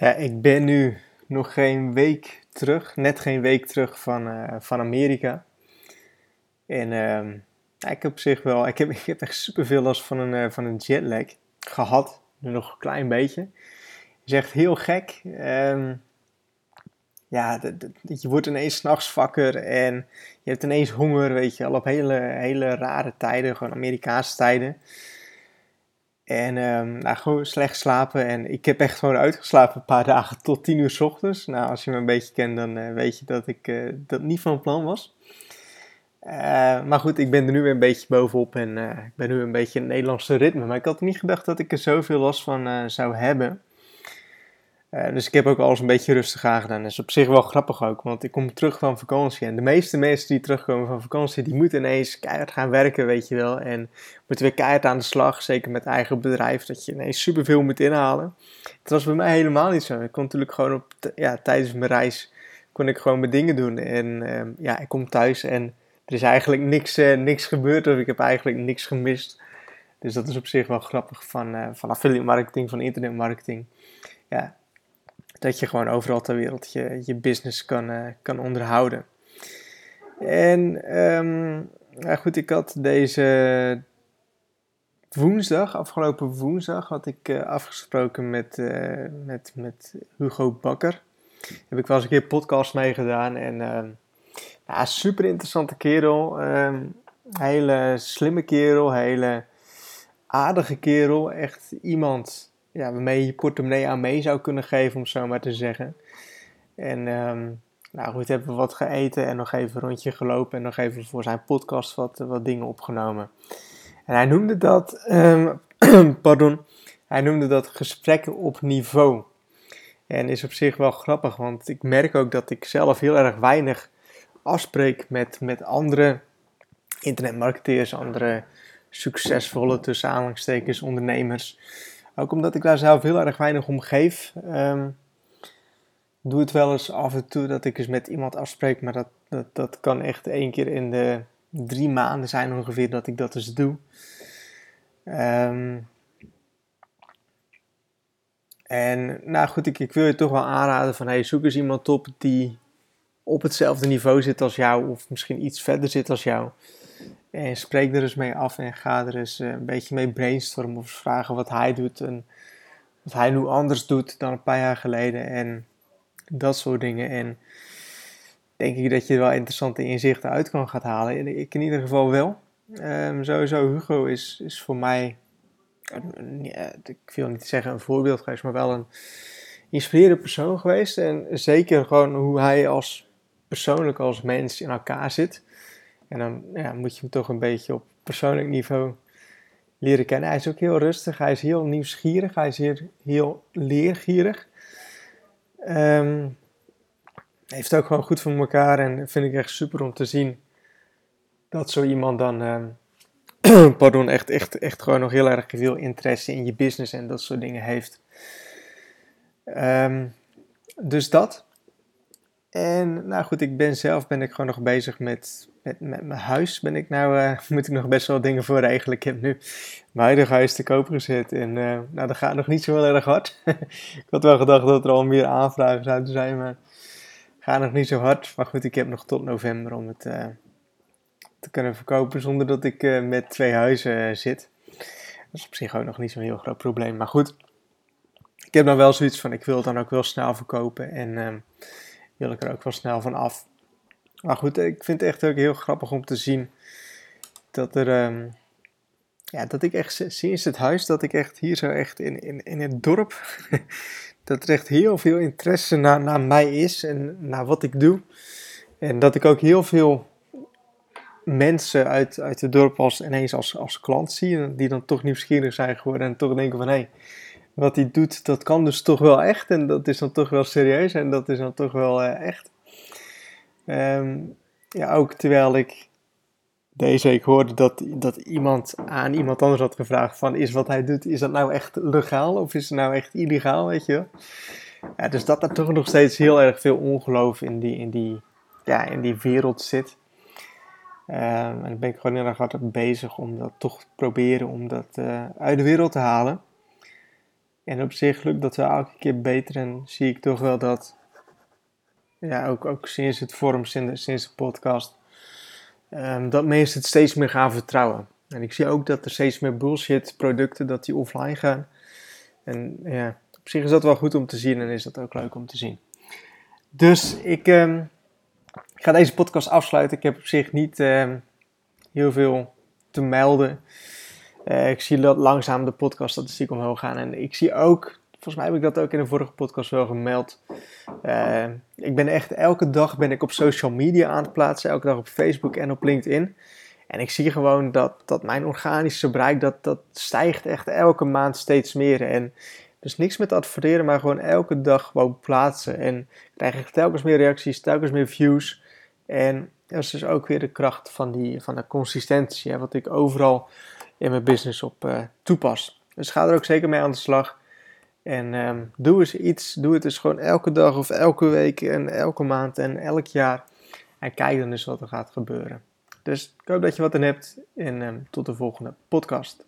Ja, ik ben nu nog geen week terug, net geen week terug van, uh, van Amerika. En uh, ik heb op zich wel, ik heb, ik heb echt super veel last van een, uh, van een jetlag gehad. Nu nog een klein beetje. Is echt heel gek. Um, ja, je wordt ineens s'nachts wakker en je hebt ineens honger, weet je, al op hele, hele rare tijden, gewoon Amerikaanse tijden. En um, nou, gewoon slecht slapen. En ik heb echt gewoon uitgeslapen een paar dagen tot tien uur s ochtends. Nou, als je me een beetje kent, dan uh, weet je dat ik uh, dat niet van plan was. Uh, maar goed, ik ben er nu weer een beetje bovenop en ik ben nu een beetje in het Nederlandse ritme. Maar ik had niet gedacht dat ik er zoveel last van zou hebben. Uh, dus ik heb ook alles een beetje rustig aangedaan. Dat is op zich wel grappig ook, want ik kom terug van vakantie. En de meeste mensen die terugkomen van vakantie, die moeten ineens keihard gaan werken, weet je wel. En moeten weer keihard aan de slag, zeker met eigen bedrijf, dat je ineens superveel moet inhalen. Het was bij mij helemaal niet zo. Ik kon natuurlijk gewoon op, ja, tijdens mijn reis, kon ik gewoon mijn dingen doen. En uh, ja, ik kom thuis en er is eigenlijk niks, uh, niks gebeurd of ik heb eigenlijk niks gemist. Dus dat is op zich wel grappig van, eh, van affiliate marketing, van internetmarketing. Ja, dat je gewoon overal ter wereld je, je business kan, uh, kan onderhouden. En ja goed, ik had deze woensdag, afgelopen woensdag, had ik uh, afgesproken met, uh, met, met Hugo Bakker. Heb ik wel eens een keer podcast meegedaan en ja, super interessante kerel. Um, hele slimme kerel, hele aardige kerel. Echt iemand ja, waarmee je je portemonnee aan mee zou kunnen geven, om zo maar te zeggen. En um, nou goed, hebben we wat gegeten en nog even een rondje gelopen en nog even voor zijn podcast wat, wat dingen opgenomen. En hij noemde dat, um, pardon, hij noemde dat gesprekken op niveau. En is op zich wel grappig, want ik merk ook dat ik zelf heel erg weinig afspreek met, met andere internetmarketeers, andere succesvolle tussen aanhalingstekens ondernemers. Ook omdat ik daar zelf heel erg weinig om geef. Um, doe het wel eens af en toe dat ik eens met iemand afspreek. Maar dat, dat, dat kan echt één keer in de drie maanden zijn ongeveer dat ik dat eens doe. Um, en nou goed, ik, ik wil je toch wel aanraden van hey, zoek eens iemand op die op hetzelfde niveau zit als jou. Of misschien iets verder zit als jou. En spreek er eens mee af en ga er eens eh, een beetje mee brainstormen of vragen wat hij doet en wat hij nu anders doet dan een paar jaar geleden en dat soort dingen. En denk ik dat je er wel interessante inzichten uit kan gaan halen. Ik in ieder geval wel. Um, sowieso, Hugo is, is voor mij, ja, ik wil niet zeggen een voorbeeld geweest, maar wel een inspirerende persoon geweest. En zeker gewoon hoe hij als persoonlijk als mens in elkaar zit. En dan ja, moet je hem toch een beetje op persoonlijk niveau leren kennen. Hij is ook heel rustig, hij is heel nieuwsgierig, hij is heel, heel leergierig. Um, heeft ook gewoon goed voor elkaar en vind ik echt super om te zien dat zo iemand dan, um, pardon, echt, echt, echt gewoon nog heel erg veel interesse in je business en dat soort dingen heeft. Um, dus dat. En nou goed, ik ben zelf ben ik gewoon nog bezig met, met, met mijn huis. Ben ik nou, uh, moet ik nog best wel dingen voor regelen. Ik heb nu mijn huidige huis te koop gezet. En uh, nou, dat gaat nog niet zo heel erg hard. ik had wel gedacht dat er al meer aanvragen zouden zijn, maar gaat nog niet zo hard. Maar goed, ik heb nog tot november om het uh, te kunnen verkopen zonder dat ik met twee huizen zit. Dat is op zich ook nog niet zo'n heel groot probleem. Maar goed, ik heb dan wel zoiets van, ik wil het dan ook wel snel verkopen. En ehm, wil ik er ook wel snel van af. Maar goed, ik vind het echt ook heel grappig om te zien dat er. Um, ja, dat ik echt sinds het huis, dat ik echt hier zo echt in, in, in het dorp. dat er echt heel veel interesse naar, naar mij is en naar wat ik doe. En dat ik ook heel veel mensen uit, uit het dorp als, ineens als, als klant zie. Die dan toch nieuwsgierig zijn geworden en toch denken van hé. Hey, wat hij doet, dat kan dus toch wel echt. En dat is dan toch wel serieus en dat is dan toch wel uh, echt. Um, ja, ook terwijl ik deze week hoorde dat, dat iemand aan iemand anders had gevraagd van is wat hij doet, is dat nou echt legaal of is het nou echt illegaal, weet je Ja, dus dat er toch nog steeds heel erg veel ongeloof in die, in die, ja, in die wereld zit. Um, en dan ben ik gewoon heel erg hard bezig om dat toch te proberen om dat uh, uit de wereld te halen. En op zich lukt dat wel elke keer beter en zie ik toch wel dat, ja, ook, ook sinds het forum, sinds, sinds de podcast, um, dat mensen het steeds meer gaan vertrouwen. En ik zie ook dat er steeds meer bullshit producten, dat die offline gaan. En ja, op zich is dat wel goed om te zien en is dat ook leuk om te zien. Dus ik um, ga deze podcast afsluiten. Ik heb op zich niet um, heel veel te melden. Uh, ik zie dat langzaam de podcaststatistiek omhoog gaan. En ik zie ook, volgens mij heb ik dat ook in de vorige podcast wel gemeld. Uh, ik ben echt elke dag ben ik op social media aan het plaatsen. Elke dag op Facebook en op LinkedIn. En ik zie gewoon dat, dat mijn organische bereik, dat, dat stijgt echt elke maand steeds meer. En dus niks met adverteren, maar gewoon elke dag gewoon plaatsen. En krijg ik telkens meer reacties, telkens meer views. En dat is dus ook weer de kracht van, die, van de consistentie, hè, wat ik overal in mijn business op uh, toepas. Dus ga er ook zeker mee aan de slag. En um, doe eens iets, doe het dus gewoon elke dag of elke week en elke maand en elk jaar. En kijk dan eens wat er gaat gebeuren. Dus ik hoop dat je wat in hebt en um, tot de volgende podcast.